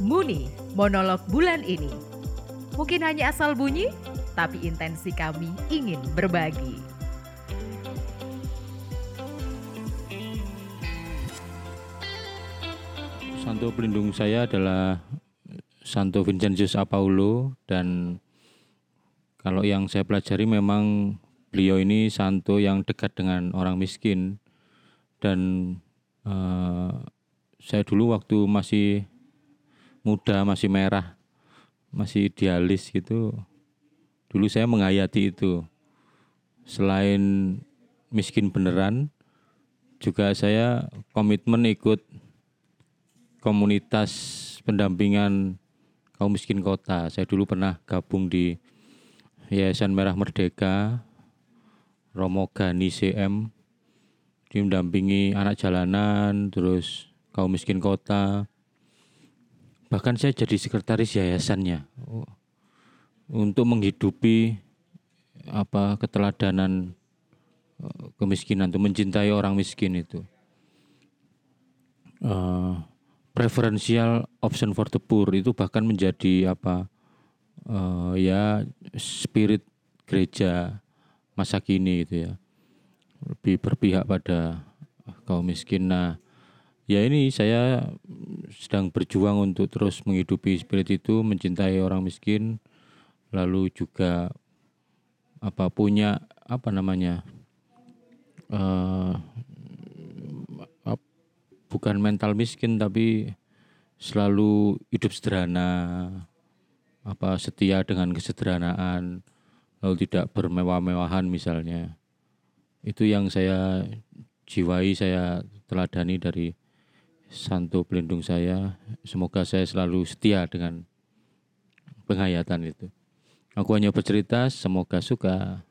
Muni, monolog bulan ini. Mungkin hanya asal bunyi, tapi intensi kami ingin berbagi. Santo pelindung saya adalah Santo Vincentius Apaulo dan kalau yang saya pelajari memang beliau ini santo yang dekat dengan orang miskin dan uh, saya dulu waktu masih muda masih merah masih idealis gitu dulu saya menghayati itu selain miskin beneran juga saya komitmen ikut komunitas pendampingan kaum miskin kota. Saya dulu pernah gabung di Yayasan Merah Merdeka, Romo Gani CM, dia mendampingi anak jalanan, terus kaum miskin kota. Bahkan saya jadi sekretaris yayasannya. Oh, untuk menghidupi apa keteladanan eh, kemiskinan, untuk mencintai orang miskin itu. Uh, preferential option for the poor itu bahkan menjadi apa uh, ya spirit gereja masa kini itu ya. Lebih berpihak pada kaum miskin. Nah ya ini saya sedang berjuang untuk terus menghidupi spirit itu mencintai orang miskin lalu juga apa punya apa namanya uh, bukan mental miskin tapi selalu hidup sederhana apa setia dengan kesederhanaan lalu tidak bermewah-mewahan misalnya. Itu yang saya jiwai saya teladani dari santo pelindung saya semoga saya selalu setia dengan penghayatan itu. Aku hanya bercerita semoga suka